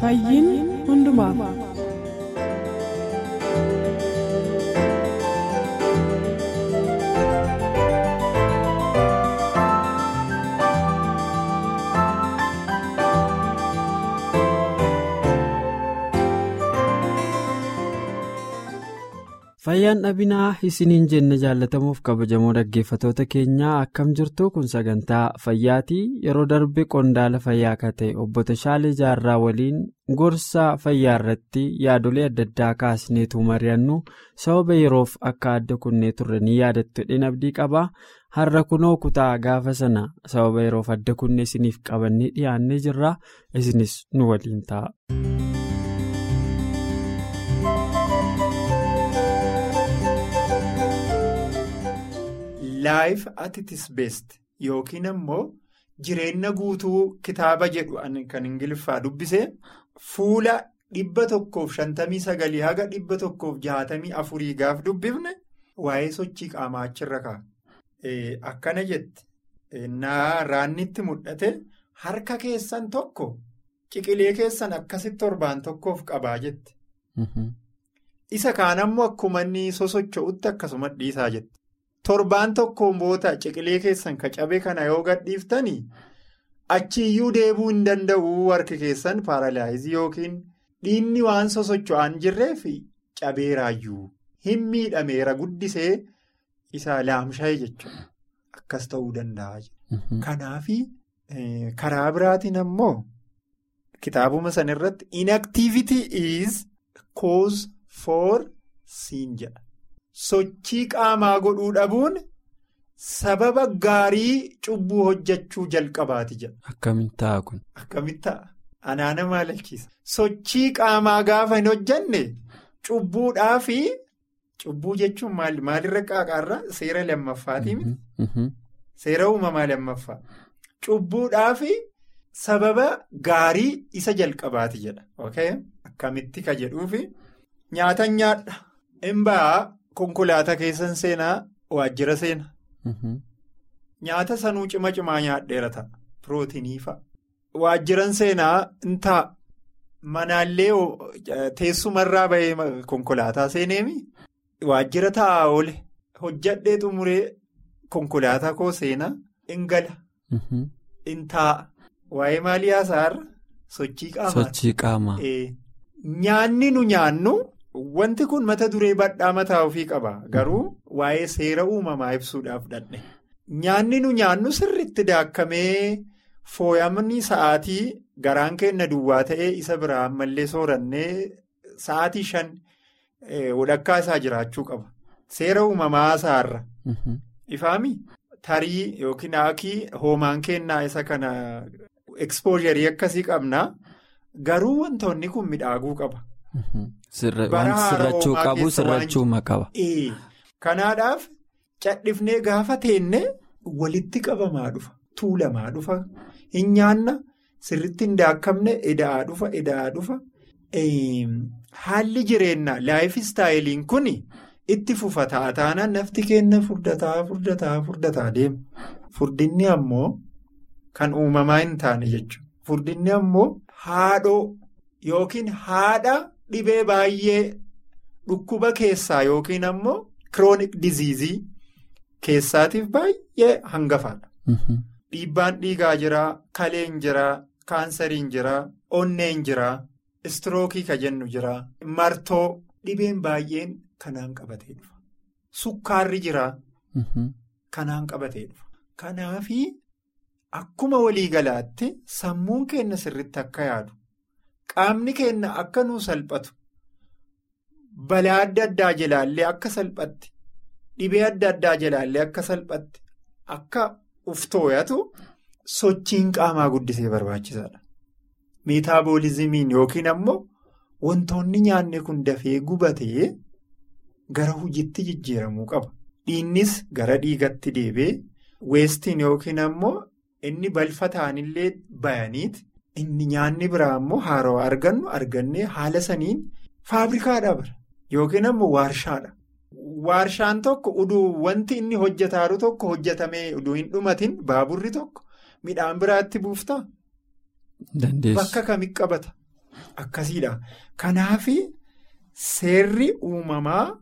Fayyiin hundumaaf. Fayyaan dhabinaa isiniin jenne jaallatamuuf kabajamoo dhaggeeffatoota keenyaa akkam jirtu kun sagantaa fayyaatii yeroo darbe qondaala fayyaa akka ta'e obbo Tashaalee Jaarraa waliin gorsa fayyaa irratti yaadolee adda addaa kaasneetu mari'annu. Sababa yeroof akka adda kunnee turre ni yaadattu. Jedheen abdii qaba. Har'a kunoo kutaa gaafa sana sababa yeroof adda kunnee isiniif qabannee dhiyaannee jirra. Isinis nu waliin ta'a. Life at its best yookiin ammoo jireenya guutuu kitaaba jedhu kan ingiliffaa dubbise fuula dhibba tokkoof shantamii sagalii haga dhibba tokkoof jaatamii afurii gaaf dubbifne waa'ee sochii qaamaa achirra ka'a. Akkana jette naa raannitti mul'ate harka keessan tokko ciqilee keessan akkasitti torbaan tokkoof qabaa jette. Isa kaan ammoo akkuma inni sosocho'utti akkasuma dhiisaa jette. Torbaan tokkoon booda ciqilee keessan ka cabe kana yoo gadhiiftanii achiyyuu deebuu hin danda'u harki keessan paaralaayizii yookiin dhiinni waan sosocho'aan jirreef cabeeraayyuu hin miidhameera guddisee isa laamsha'e jechuudha. Akkas ta'uu danda'a. Kanaaf karaa biraatiin ammoo kitaabuma sanarratti inactivity is cause for sin jedha. Sochii qaamaa godhuu dhabuun sababa gaarii cubbuu hojjechuu jalqabaati jedha. Akkamitti ta'a kun? Akkamitti ta'a? Anaana maalalchiisa. Sochii qaamaa gaafa hin hojjenne cubbuudhaa fi cubbuu jechuun maali? Maalirra qaaqaarra seera lammaffaatiimi? Seera uumamaa lammaffaa. Cubbuudhaa fi sababa gaarii isa jalqabaati jedha. Akkamitti ka jedhuufi nyaata nyaadha. Imbaa. Konkolaataa keessan seenaa waajjira seena. Nyaata sanuu cima cimaa nyaadheera ta'a. Pirootinii fa'a. Waajjiran seenaa in ta'a. Manaallee teessumarraa bahee konkolaataa seeneemi. Waajjira taa'aa oole. Hojjadhee xumuree konkolaataa koo seenaa in gala. In taa'a. Waa'ee maalii? Sochii qaamaa. Sochii qaamaa. Nyaanni nu nyaannu. Wanti kun mata duree badhaa mataa ofii qaba. Garuu waa'ee seera uumamaa ibsuudhaaf dhadhe. Nyaanni nu nyaannu sirriitti daakkamee fooyyamni sa'aatii garaan keenya duwwaa ta'ee isa biraa ammallee soorannee sa'aatii shan walakkaa isaa jiraachuu qaba. Seera uumamaa isaarra. Ifaami tarii yookiin haakii hoomaan kennaa isa kana ekspoozharii akkasii qabna. Garuu wantoonni kun midhaaguu qaba. Wanti sirrachuu qabu sirrachuuma qaba. Kanaadhaaf cadhifnee gaafa teenne walitti qabamaa dhufa. Tuulamaa dhufa. Hin nyaanna sirriitti hin daakkamne eda'aa dhufa eda'aa dhufa. Haalli jireenyaa laayif istaayiliin kun itti fufa taataanaan nafti kenna furdataa furdataa furdataa deema. Furdinni ammoo kan uumamaa hin taane jechuudha. Furdinni ammoo haadhoo yookiin haadha. Dhibee baay'ee dhukkuba keessaa yookiin ammoo kiroonik diziizii keessaatiif baay'ee hangafaadha. Dhiibbaan dhiigaa jiraa, kaleen jiraa, kaansariin jiraa, onneen jiraa, istirookii ka jennu jiraa, martoo dhibeen baay'een kanaan qabatee dhufa. Sukkaarri jiraa kanaan qabatee dhufa. Kanaafi akkuma waliigalaatti sammuun keenya sirriitti akka yaadu qaamni keenya akka nuu salphatu balaa adda addaa jalaallee akka salphatti dhibee adda addaa jalaallee akka salphatti akka uf tooyatu sochiin qaamaa guddisee barbaachisaadha. Meetaaboolizimiin yookiin ammoo wantoonni nyaanni kun dafee gubatee gara hojiitti jijjiiramuu qaba. Dhiinnis gara dhiigatti deebi'ee weestiin yookiin ammoo inni balfa ta'anillee bayaniiti nyaanni biraa ammoo haarawaa argannu argannee haala saniin faabrikaadha bara yookiin ammoo waarshaadha. Waarshaan tokko uduu wanti inni hojjetaaru tokko hojjetamee uduu hin dhumatin baaburri tokko midhaan biraatti buuftaa. Bakka kamitti qabata akkasiidha. Kanaaf seerri uumamaa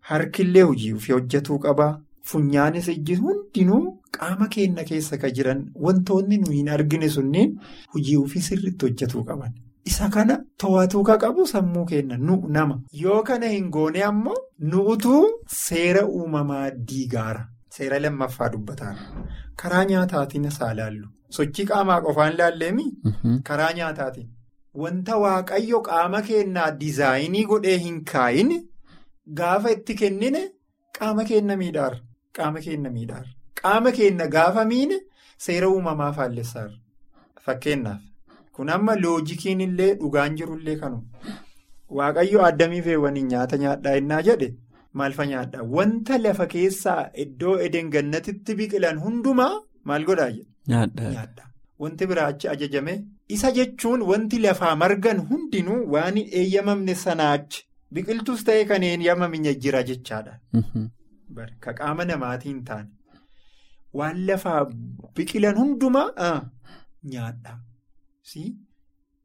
harkillee hojii hojjetuu qaba. Funyaanis ijji hundinuu qaama keenya keessa kan jiran wantoonni nuyi hin argine sunniin hojii ofii sirriitti hojjetuu qaban. Isa kana to'atuu ka qabu sammuu keenya nu nama. Yoo kana hin goone ammoo nuutuu seera uumamaa diigaara. Seera lammaffaa dubbataara. Karaa nyaataatiin isaa ilaallu. Sochii qaamaa qofaan ilaalleemi. Karaa nyaataatiin. Wanta waaqayyo qaama keenyaa diizaayinii godhee hin kaayin gaafa itti kennine qaama keenya miidhaara. Qaama keenya miidhaara. Qaama keenya gaafa miine seera uumamaa faallessaara. Fakkeenyaaf. Kun amma loojikiin illee dhugaan jirullee kanuma. Waaqayyo addamiif eewwaniin nyaata nyaadhaa innaa jedhe maalfa nyaadhaa? Wanta lafa keessaa iddoo eden gannatitti biqilan hundumaa maal godhaa? Nyaadhaa. Wanti biraa achi ajajame isa jechuun wanti lafaa margan hundinuu waan eeyyamamne sanaa achi biqiltuus ta'ee kan hin eeyyamamne jira jechaadha. Ka qaama namaatiin taane waan lafaa biqilan hundumaa nyaadhaa. See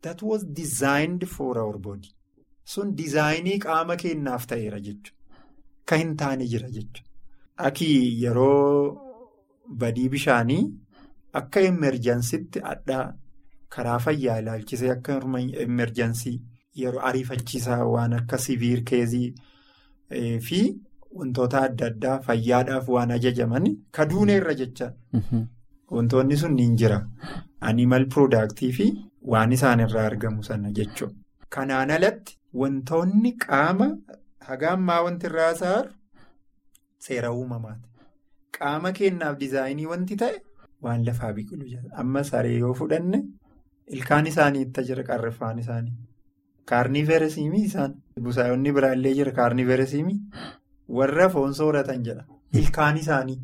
that was designed for our body. Sun dizaayinii qaama keenyaaf ta'eera jechuudha. Kan hin taane jira jechuudha. Akki yeroo badii bishaanii akka emerjansiitti addaa karaa fayyaa ilaalchisee akka emerjansii yeroo ariifachiisaa waan akka siviir keezii fi wantoota adda addaa fayyaadhaaf waan ajajaman kaduuneerra jecha. Wantoonni sun ni jira. Animal productii fi waan isaan irraa argamu sana jechuudha. Kanaan alatti wantoonni qaama haga ammaa wanti irraa saaru seera uumamaati. Qaama keenyaaf dizaayinii wanti ta'e waan lafaa biqilu jira. Amma saree yoo fudhanne ilkaan isaanii itti jira qarriffaan isaanii. Kaarniiveresimii isaan. Busaayonni biraallee jira kaarniiveresimii. Warra foon sooratan jedha. Ilkaan isaanii.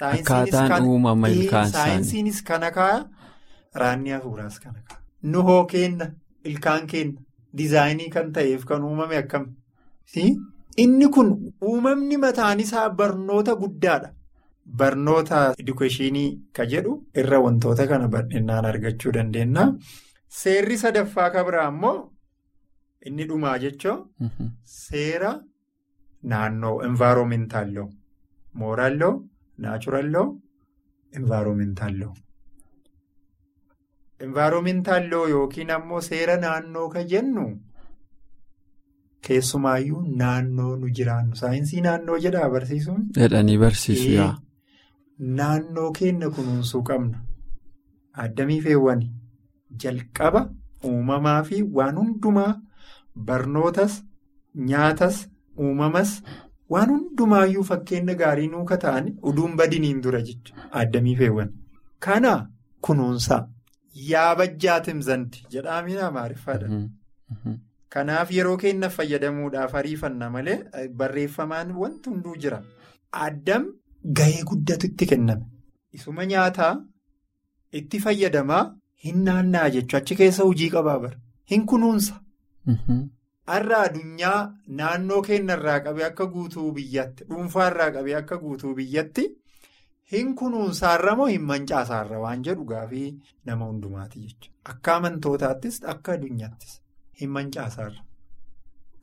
Akkaataan uumama ilkaan isaanii. Saayinsiinis kana kaaya raanni hafuuraas kana kaaya. Nuhoo kenna ilkaan kenna dizaayinii kan ta'eef kan uumame akkam. Inni kun uumamni mataan isaa barnoota guddaadha. Barnoota edukeeshinii ka jedhu irra wantoota kana bal'inaan argachuu dandeenya. Seerri sadaffaa kabraa immoo inni dhumaa jechuun seera naannoo envaaroomental loo mooraal loo naachuraal loo envaaroomental loo. Envaaroomental loo yookiin ammoo seera naannoo ka jennu keessumaayyuu naannoo nu jiraannu saayinsii naannoo jedhaa barsiisuun. Jedhanii barsiisu. Naannoo keenya kunuunsuu qabna. Addamii feewwani jalqaba uumamaa fi waan hundumaa barnootas nyaatas uumamas waan hundumaayyuu fakkeenya gaarii nuuka ta'an uduun badiniin dura jechuudha. Addamii feewwani. Kana kunuunsaa. Yaabajjaa timzanti jedhamin amaariffaadha. Kanaaf yeroo keenya fayyadamuudhaaf ariifanna malee barreeffamaan wanti hunduu jira. Addam gahee guddatu itti kenname. Isuma nyaataa itti fayyadamaa hin naannaa jechuun achi keessa hojii qabaa bara. Hin kunuunsa. Har'a addunyaa naannoo keenyarraa qabee akka guutuu biyyatti dhuunfaarraa qabee akka guutuu biyyatti. Hin kunuunsaarra moo hin mancaasaarra waan jedhu gaafii nama hundumaati jechuudha. Akka amantootaattis akka addunyaattis hin mancaasaarra.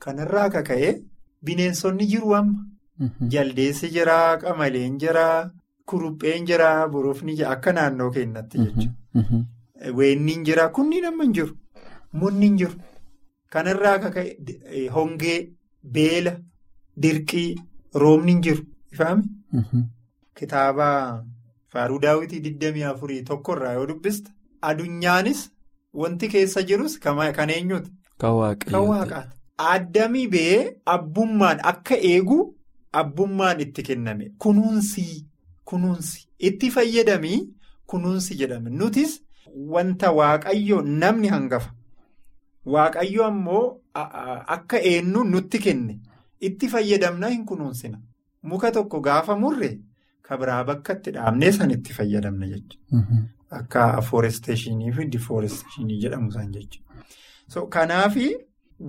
Kanarraa akka ka'e bineensonni jiru amma. Jaldeessi jiraa, qamaleen jiraa, kurupheen jiraa, borofni jiraa akka naannoo keenyatti jechuudha. Weenniin jiraa kunniin amma hin jiru. Munni hin jiru. Kanarraa akka ka'e hongee, beela, dirqii, roobni hin jiru. Ifaami? Kitaaba Faaruu daawwitii 24 tokkorraa yoo dubbista adunyaanis wanti keessa jirus kan eenyuuti? Kan waaqaati. Addamii ba'ee abbummaan akka eegu abbummaan itti kenname kunuunsii kunuunsi itti fayyadamii kunuunsi jedhame nutis wanta waaqayyo namni hangafa waaqayyo ammoo akka eenyu nutti kenne itti fayyadamna hin kunuunsina muka tokko gaafa murre kabiraa bakka itti dhaabnee san itti fayyadamna jechuudha. Akka fooresteeshinii fi difooresteeshinii jedhamu isaan jechuudha. Kanaafi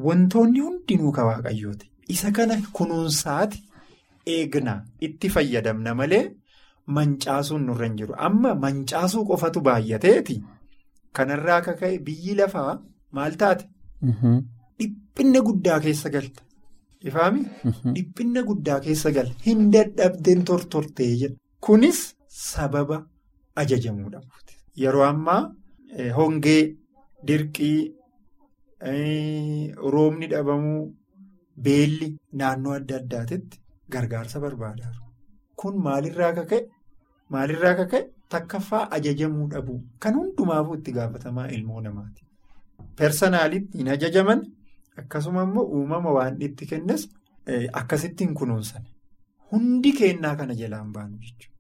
wantoonni hundinuu ka waaqayyooti. Isa kana kunuunsaati eegna itti fayyadamna malee mancaasuun nurra hin jiru. Amma mancaasuu qofatu baay'ateeti. Kanarraa akka ka'e biyyi lafaa maal taate? Dhiphinna guddaa keessa galta. Ifaami? Dhiphinna guddaa keessa gala. Hin dadhabdeen tortortee jedha. Kunis sababa ajajamuu dhabuuti. Yeroo ammaa hongee, dirqii, roobni dhabamuu, beelli naannoo adda addaatitti gargaarsa barbaadaa. Kun maalirraa akka ka'e? Maalirraa akka ka'e? Takkaffaa ajajamuu dhabuu. Kan hundumaafuu itti gaafatamaa ilmoo namaati. Persoonaalitti hin ajajaman akkasuma immoo uumama waan itti kennes akkasitti hin kunuunsan. Hundi kennaa kana jalaan baanu jechuudha.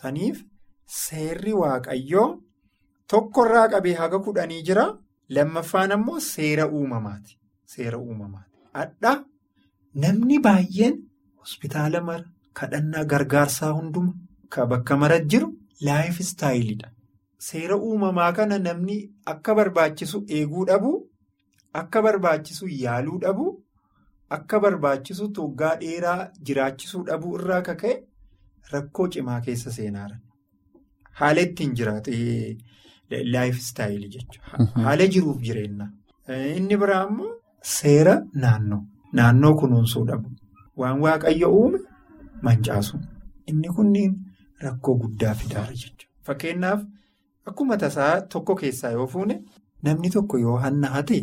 Saniif seerri waaqayyoo tokkorraa qabee haga kudhanii jira. Lammaffaan ammoo seera uumamaati. Seera uumamaati. Hadhaa namni baay'een hospitaala mara kadhannaa gargaarsaa hunduma kan bakka mara jiru laayif istaayiliidha. Seera uumamaa kana namni akka barbaachisu eeguu dhabu, akka barbaachisu yaaluu dhabu, akka barbaachisu toggaa dheeraa jiraachisuu dhabuu irraa akka ka'e rakkoo cimaa keessa seenaara. Haala ittiin jiraatu laayif istaayilii jechuudha. Haala jiruuf jireenya. Inni biraa immoo seera naannoo. Naannoo kunuunsuu dhabu. Waan waaqayyo uume mancaasu. Inni kunniin rakkoo guddaa fidaara jechuudha. Fakkeenyaaf akkuma tasaa tokko keessaa yoo fuune namni tokko yoo hanna hate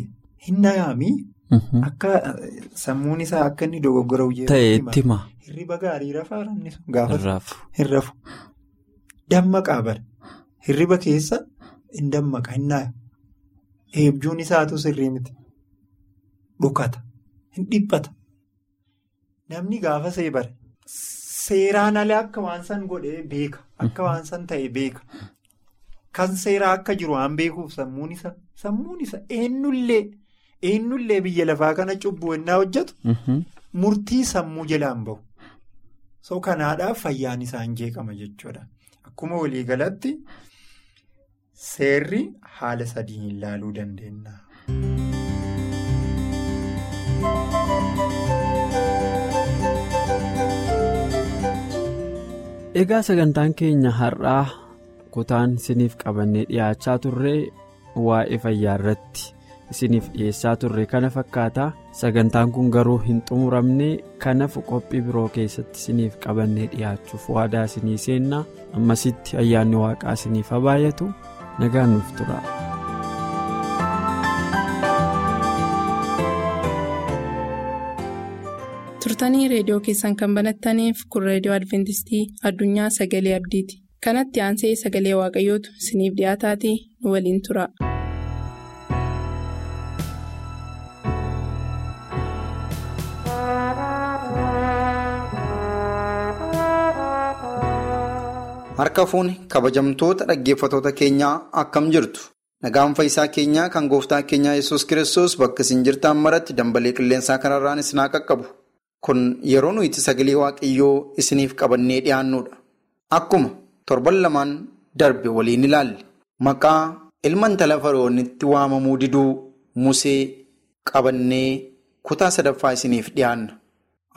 hin nayaamii akka sammuun isaa akka inni dogoggora. Ta'eetti hima. Hirriba gaarii rafaa namni sun gaafa hin rafu. Dammaqaa bara. Hirriba keessa hin dammaqa hin naayu. Eebjuun isaatu sirrii miti. Dhukata. Hin dhiphata. Namni gaafa see bara. Seeraan ala akka waan san godhee beeka. Akka waan san ta'e beeka. Kan seeraa akka jiru waan beekuuf sammuun isa. Sammuun isa eenyullee eenyullee biyya lafaa kana cubbuu ennaa hojjetu. Murtii sammuu jalaan bahu. So kanaadhaaf fayyaan isaan jeeqama jechuudha. Akkuma waliigalatti seerri haala sadiin ilaaluu dandeenya. Egaa sagantaan keenya har'aa kutaan isiniif qabannee dhiyaachaa turre waa'ee fayyaa irratti. Isiniif dhiyeessaa turre kana fakkaata sagantaan kun garuu hin xumuramne kanaaf qophii biroo keessatti isiniif qabannee dhiyaachuuf waadaa isinii seenna. Ammasitti ayyaanni waaqaa isiniif haa baay'atu nagaan nuuf tura. turtanii reediyoo keessan kan banattaniif kun reediyoo adventistii addunyaa sagalee abdiiti kanatti aansee sagalee waaqayyootu isiniif dhiyaataatii nu waliin tura. harka fuuni kabajamtoota dhaggeeffatoota keenyaa akkam jirtu? Nagaan fayyisaa keenyaa kan gooftaa keenyaa yesus kiristoos bakka isin jirtaan maratti dambalee qilleensaa kanarraan isin haa qaqqabu. Kun yeroo nuyi sagalee waaqayyoo isiniif qabannee dhiyaannuudha akkuma torban lamaan darbe waliin ilaalle maqaa ilma intala fara'oonitti waamamuu diduu musee qabannee kutaa sadaffaa isiniif dhiyaanna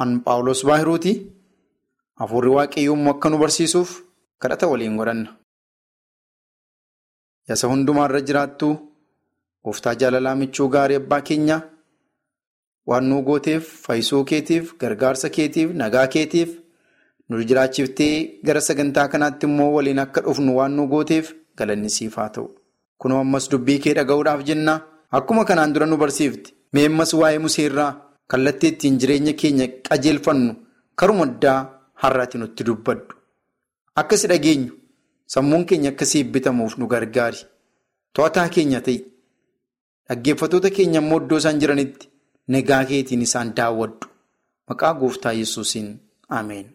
an paawulos baahiruuti hafuurri waaqayyoommoo akka nu barsiisuuf. kadhata waliin godhanna. Yasa hundumaa irra jiraattu gooftaa jaalalaa michuu gaarii abbaa keenyaa waan nu gooteef fayyisuu keetiif gargaarsa keetiif nagaa keetiif nu jiraachiftee gara sagantaa kanaatti immoo waliin akka dhufnu waan nu gooteef galanni siif haa ta'u. Kunoo ammas dubbii kee dhaga'uudhaaf jenna akkuma kanaan dura nu barsiifte mee ammas waa'ee museerraa kallattii ittiin jireenya keenya qajeelfannu karuma addaa har'aati nutti dubbadhu. Akka si dhageenyu sammuun keenya akka siif bitamuuf nu gargaari. To'ataa keenya ta'i. Dhaggeeffattoota keenya immoo iddoo isaan jiranitti nagaa keetiin isaan daawwadhu. Maqaa gooftaa yesuusiin Ameen.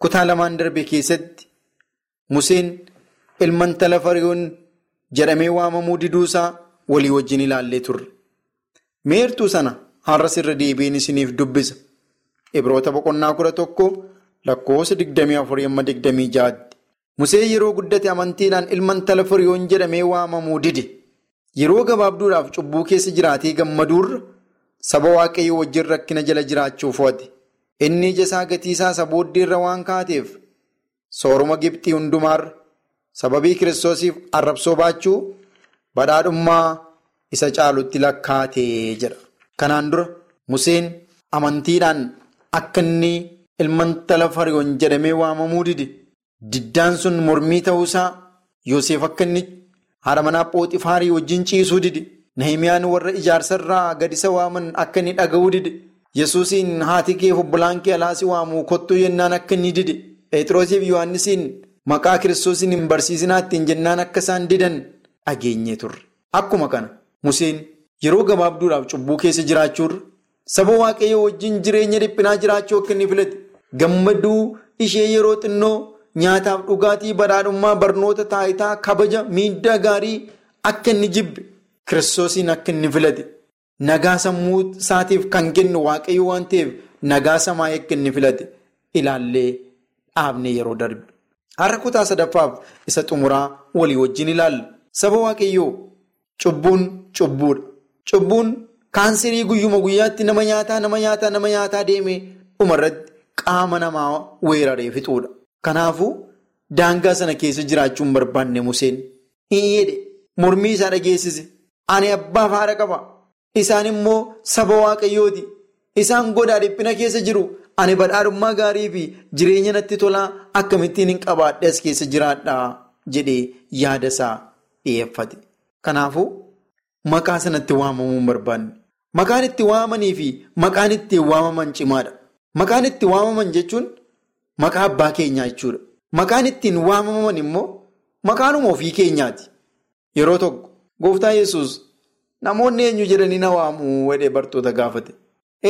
Kutaa lamaan darbe keessatti Museen ilma intala Fariyoon jedhamee waamamuu diduusaa walii wajjin ilaallee turre. Meertuu sana har'as irra deebiin isiniif dubbisa. Ibroota boqonnaa kudha tokko lakkoofsa digdamii afurii amma digdamii ja'aatti. Musee yeroo guddate amantiidhaan ilma intala Fariyoon jedhamee waamamuu dide. Yeroo gabaabduudhaaf cubbuu keessa jiraatee gammaduurra saba waaqayyoo wajjin rakkina jala jiraachuuf ho'ate. Inni ija isaa gatiisaa isa booddeerra waan kaateef sooruma Gibxii hundumaarra sababii kiristoosiif arrabsoo baachuu badhaadhummaa isa caalutti lakkaatee jedha. Kanaan dura Museen amantiidhaan akka inni ilma intala Fariyoon jedhamee waamamuu dide. Diddaan sun mormii ta'uusaa Yoosef akka inni haadha manaa Phooxifaarii wajjin ciisuu dide. Nahimiyaan warra ijaarsarraa gad isa waaman akka inni dhaga'uu dide. Yesuusiin haati kee obbolaan kee alaasi waamuu kottuu yennaan akka inni dide. Phexroosiif Yohaannisiin maqaa kiristoosiin hin barsiisinaattiin jennaan akka isaan didan dhageenyee turre. Akkuma kana Museen yeroo gabaabduudhaaf cubbuu keessa jiraachuurra saba waaqayyoo wajjin jireenya dhiphinaa jiraachuu akka inni filate. Gammaduu ishee yeroo xinnoo nyaataaf dhugaatii badhaadhummaa barnoota taayitaa kabaja miidhaa gaarii akka inni jibbe. Kiristoosiin akka inni filate nagaa sammuu isaatiif kan kennu waaqayyo waan ta'eef nagaa samaa inni filate ilaallee dhaabne yeroo darbe. Har'a kutaa sadaffaaf isa xumuraa walii wajjin ilaalla. Saba waaqayyoo cubbuun cubbuudha. Cubbuun kaanserii guyyuma guyyaatti nama nyaataa nama nyaataa nama nyaataa deemee dhumarratti qaama namaa weeraree fixuudha. Kanaafuu daangaa sana keessa jiraachuun barbaanne Museen. Hiyyeedhe mormii isaa dhageessise. Ani abbaaf haadha qaba. Isaan immoo saba waaqayyooti. Isaan godaa dhiphina keessa jiru. Ani badhaadhummaa gaarii fi jireenya natti tolaa akkamittiin hin qabaadhe as keessa jiraadhaa jedhee yaada isaa dhiyeeffate. Kanaafuu maqaa sanatti waamamuu hin barbaanne. Maqaan itti waamanii fi maqaan ittiin waamaman cimaadha. Maqaan itti waamaman jechuun maqaa abbaa keenyaa jechuudha. Maqaan ittiin waamaman immoo maqaanuma ofii keenyaati. Yeroo tokko. Gooftaa yesus namoonni eenyu jedhanii na waamuu wedhee bartoota gaafate.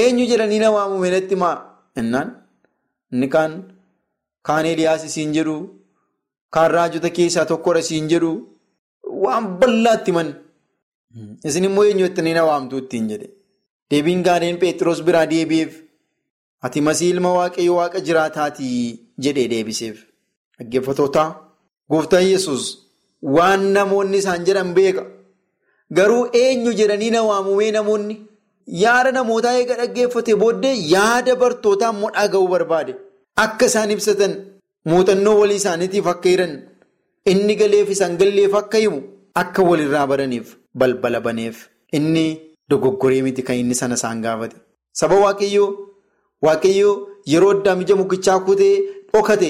Eenyu jedhanii na waamuu meenatti maa? Innaan inni kaan kaan Eliyaas isiin jedhu kaan raajota keessaa tokkodha isiin jedhu waan bal'aatti himan. Isin immoo eenyu jettanii na waamtuu ittiin jedhe. Deebiin gaariin Pheexroos biraa deebi'eef ati masii ilma waaqayyo waaqa jiraataatii jedhee deebiseef. Dhaggeeffatootaa gooftaa yesus waan namoonni isaan jedhan beeka. Garuu eenyu jedhanii na waamumee namoonni yaada namootaa eega dhaggeeffate booddee yaada bartootaa immoo dhaga'uu barbaade. Akka isaan ibsatan muuxannoo walii isaaniitiif akka hiran inni galeef isaan galleef akka himu akka walirraa baraniif balbala baneef inni dogoggoree miti kan inni sana isaan gaafate. Saba waaqayyoo waaqayyoo yeroo addaam ija mukichaa kutee dhokate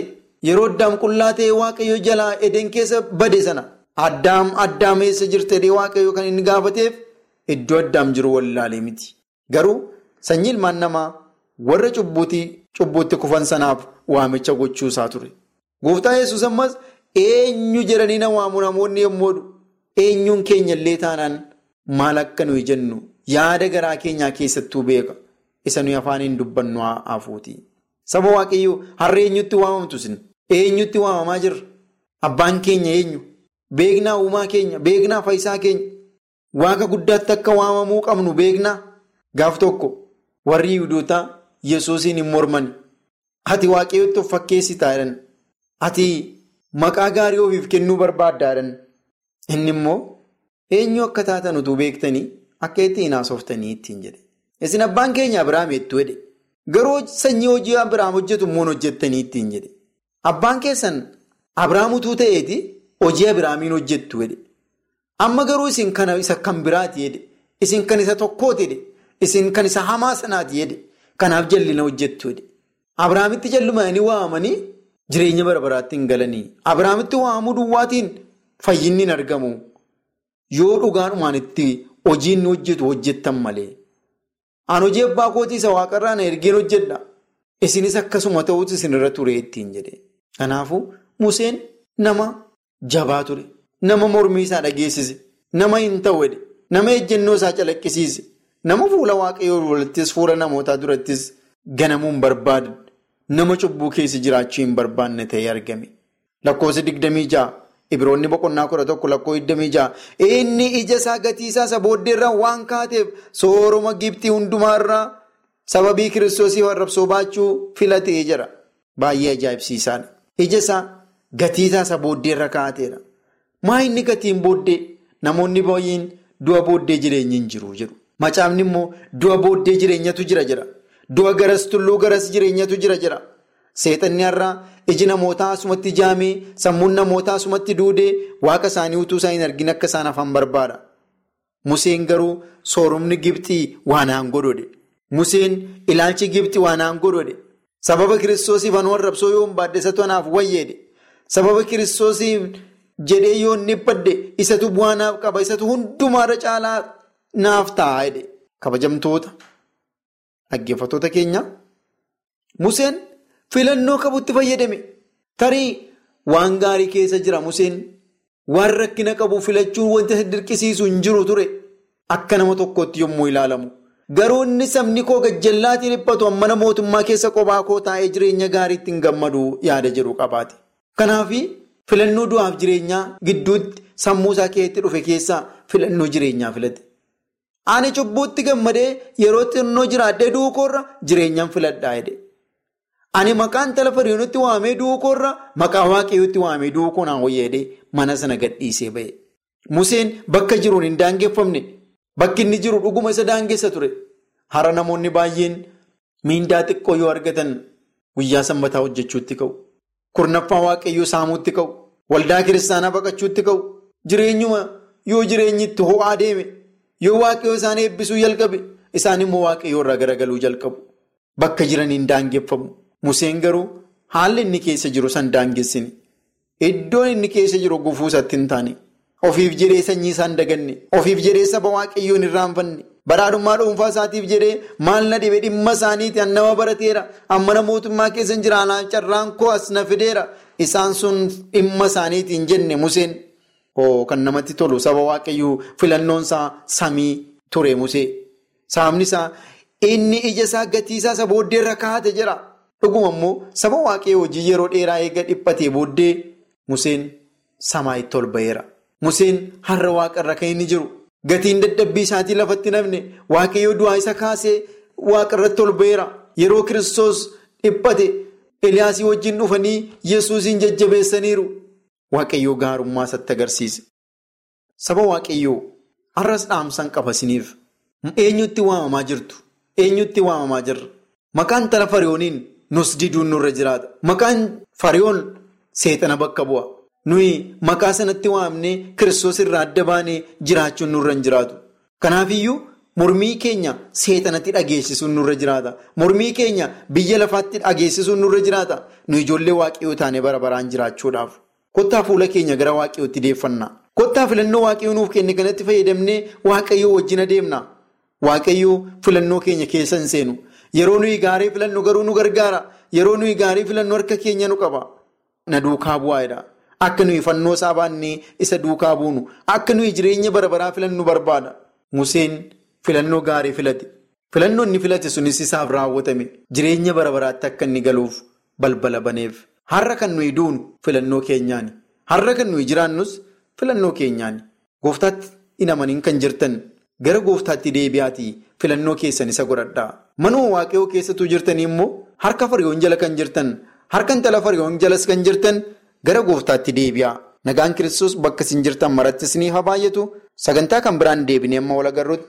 yeroo addaam qullaa ta'e waaqayyoo jalaa edeen keessa bade sana. Addaam addaam eessa jirte waaqayyo kan inni gaafateef iddoo addaam jiru wallaalee miti. Garuu sanyii ilmaan namaa warra cubbuutti kufan sanaaf waamicha gochuu isaa ture. Gooftaa yesus ammas eenyu jedhanii na waamu namoonni yommuu eenyuun keenya illee taanaan maal akka nuyi jennu yaada garaa keenyaa keessattuu beeka. Isa nuyi afaaniin dubbannu hafuuti. Saba waaqayyoo har'a eenyutti waamamtu isin? Eenyutti waamamaa jirra? Abbaan keenya eenyu? Beeknaa uumaa keenya, beeknaa faayisaa keenya, waaqa guddaatti akka waamamuu qabnu beeknaa gaaf tokko warri yihudoota yesuusiin hin morman. Ati waaqayyootti of fakkeessitaa jedhan. Ati maqaa gaarii ofiif kennuu barbaaddaa jedhan. Inni immoo eenyu akka taatan utuu beektanii akka ittiin haasoftanii ittiin jedhe. Isin abbaan keenya Abiraam hedduu jedhe. Garuu sanyii hojii Abiraam hojjetu immoo hojjettanii ittiin jedhe. Abbaan keessan Abiraam utuu ta'eeti. Hojii Abiraamiin hojjettu jedhe. Amma garuu isin kana isa kan biraati jedhe. Isin kan isa tokkooti jedhe. Isin kan isa hamaa sanaati jedhe. Kanaaf jallina hojjettu jedhe. Abiraamitti jallumaanii waamanii jireenya bara baraatti hin galanii. Abiraamitti waamuu duwwaatiin fayyinni hin argamu. Yoo dhugaadhumaan itti hojiin hojjetu hojjettan malee. An hojii abbaa kootii isa waaqarraa na ergeen hojjedha. Isinis akkasuma ta'uutu isinirra ture ittiin jedhe. Kanaafuu Museen nama jabaa ture. Nama mormii isaa dhageessise. Nama hin ta'uudha. Nama ejjennoo isaa calaqqisiise. Nama fuula waaqayyoo durattis fuula namootaa durattis ganamuu hin barbaadan. Nama cubbuu keessa jiraachuu hin barbaanne ta'ee argame. Lakkoofsa digdamii ja'a. Ibiroonni boqonnaa kudha tokko lakkoo digdamii ja'a. Inni ija isaa gatii isaa isa booddeerraa waan kaateef sooroma Gibxii hundumaarraa sababii kiristoosii arrabsoo baachuu filatee jira. Baay'ee ajaa'ibsiisaadha. Ija isaa gatii isaa isa booddeerra kaateera. Maa inni gatiin booddee namoonni baay'een du'a booddee jireenyi hin jiru jedhu. Macaafni immoo du'a booddee jireenyatu jira jira. Du'a garas tulluu garas jireenyatu jira jira. Seexanni har'aa iji namootaa asumatti jaamee sammuun namootaa asumatti duudee waaqa isaanii utuu isaa hin argin akka isaan hafan barbaada. Museen garuu soorumni Gibxii waanaan godhode. Museen ilaalchi Gibxii waanaan godhode. Sababa kiristoosiif anu arrabsoo yoo hin baadde isa tonaaf wayyeedhe. Sababa kiristoosiif jedhee yoo hin dhibbadde isatu bu'aa naaf qaba isatu hundumaarra caalaa naaf ta'a jedhe. Kabajamtoota dhaggeeffattoota keenya Museen filannoo qabutti fayyadame. Tarii waan gaarii keessa jira Museen waan rakkina qabu filachuun wanta dirqisiisu hin jiru ture akka nama tokkotti yommuu ilaalamu. Garuu inni sabni koo gajjallaatiin dhiphatu mana mootummaa keessa kophaa koo taa'ee jireenya gaariitti hin gammadu yaada jedhu qabaate. Kanaaf filannoo du'aaf jireenyaa gidduutti sammuu isaa keessatti dhufe keessaa filannoo jireenyaa filate. Ani cubbuutti gammadee yeroo xinnoo jiraadhee duukoorra jireenyaan filadhaa jedhe. Ani maqaan tala fariinutti waamee duukoorra maqaa waaqayyootti waamee duukoo naan wayyeedhee mana sana gadhiisee ba'e. Museen bakka jiruun hin daangeffamne. Bakki inni jiru dhuguma isa daangessa ture. Hara namoonni baay'een miindaa xiqqoo yoo argatan guyyaa sanbataa hojjechuutti ka'u. Kurnaffaa waaqayyoo saamuutti ka'u. Waldaa kiristaanaa baqachuutti ka'u. Jireenyuma yoo jireenyi itti ho'aa deeme yoo waaqayyoo isaan eebbisuu jalqabe isaan immoo waaqayyoo irraa garagaluu jalqabu. Bakka jiran hin daangeffamu. Museen garuu haalli inni keessa jiru san daangessine. Iddoon inni keessa jiru gufuu isatti hin taane. Ofiif jedhee sanyii isaan daganne. Ofiif jedhee saba waaqayyoon irraanfanne. Badhaadhummaa dhuunfaa isaatiif jedhee maal na dhibe dhimma isaaniiti an nama barateera. Ammana mootummaa keessa hin jiraanaa carraan koo as na fideera. Isaan sun dhimma isaaniiti hin jenne Museen. Kan namatti tolu saba waaqayyoo filannoon isaa samii ture Musee. Sababni isaa inni ija isaa gatii isaa isa booddeerra kaa'ate jira. Dhuguma immoo saba waaqayyoo hojii yeroo dheeraa eega dhiphatee booddee Museen samaa'itti ol ba'eera. Museen har'a waaqarra kan inni jiru gatiin dadhabbii isaatii lafatti nafne waaqayyoo du'aa isa kaasee waaqarratti ol ba'eera. Yeroo kiristoos dhiphate Eliyaasii wajjin dhufanii Yesuusiin jajjabeessaniiru. Waaqayyoo gaarummaa isatti agarsiise. Saba waaqayyoo har'as dhaamsan qabasiniif eenyutti waamamaa jirtu? Eenyutti waamamaa jirra? Maqaan tala fariyooniin nus diduun nurra jiraata. Maqaan fariyoon seexana bakka bu'a. Nuyi maqaa sanatti waamnee kiristoos irraa adda baanee jiraachuun nurra hin jiraatu. Kanaafiyyuu mormii keenya seexanatti dhageessisuun nurra jiraata. Mormii keenya biyya lafaatti dhageessisuun nurra jiraata. Nu ijoollee waaqayyoo taanee bara baraan jiraachuudhaaf. Kottaa fuula keenya gara waaqayyootti deeffannaa. Kottaa filannoo waaqayyoo nuuf kenne kanatti fayyadamnee waaqayyoo wajjin adeemna. Waaqayyoo filannoo keenya keessa hin seenu. Yeroo nuyi gaarii filannu garuu nu gargaara. Yeroo nuyi gaarii filannu harka keenya nu qaba. Na duukaa bu'aadha. Akka nuyi fannoo isaa baannee isa duukaa buunu. Akka nuyi jireenya bara baraa filannu barbaada. Museen filannoo gaarii filate. Filannoo inni filate sunis isaaf raawwatame. Jireenya bara baraatti akka inni galuuf balbala baneef. Har'a kan nuyi duunu filannoo keenyaani. Har'a kan nuyi jiraannus filannoo keenyaani. Gooftaatti hin amaniin kan jirtan gara gooftaatti deebi'aatii filannoo keessan isa godhadhaa. Manuma waaqayyoo keessattuu jirtanii immoo harka fariyoon jala kan jirtan harka intala fariyoon jalas kan jirtan gara gooftaatti deebi'aa. Nagaan kiristoos bakka isin jirtan marattis ni haa baay'atu. Sagantaa kan biraan deebinee amma wal agarruutti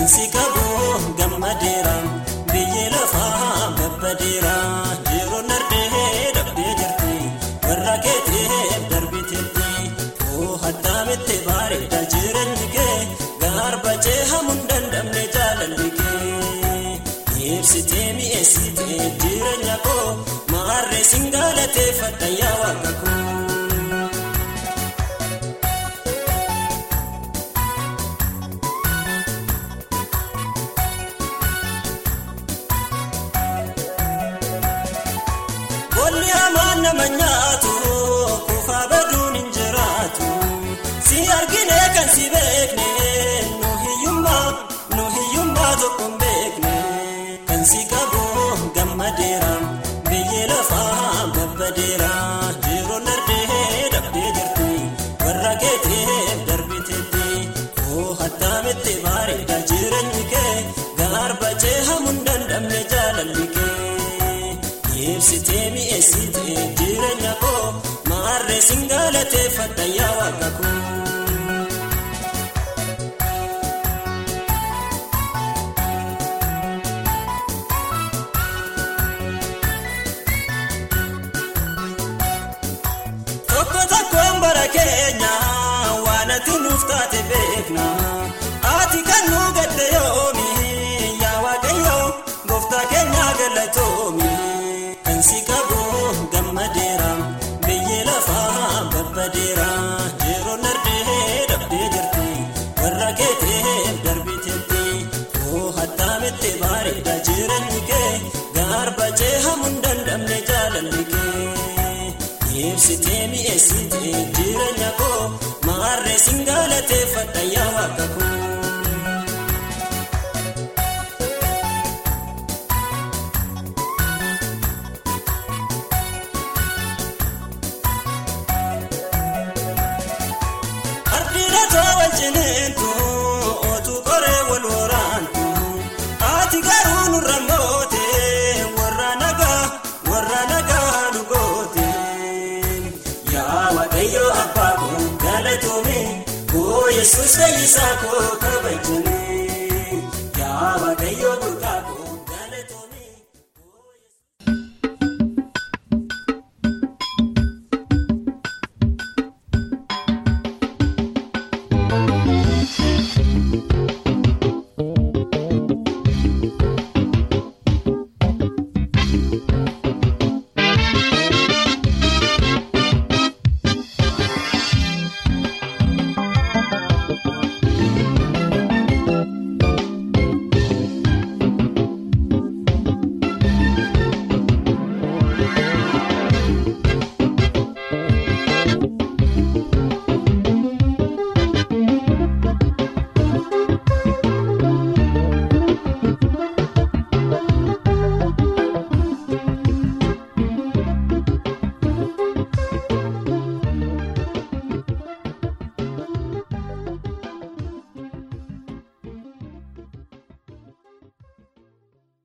Binsi kaboo gammadeera biyyi lafaa babbadeera yeroo nardee dhabdee jirti warra keetee darbii teetti koo hattaamitti bareeda jireenyi kee gaarbajee hamuun dandamne jaalalli kee ibsitee mi'eessitee jireenya koo maarree singaalatee fadhayyaa waaqa koo. Ibsitee mi'eessitee jireenya koo maarree singalatee fattayyaa waaqa koo. jee hamuun danda'amne jaalalli kee ibsitee mi'eessitee jireenya koo maarree singaalateeffadha yaa waaqa koo. isa ko kabajin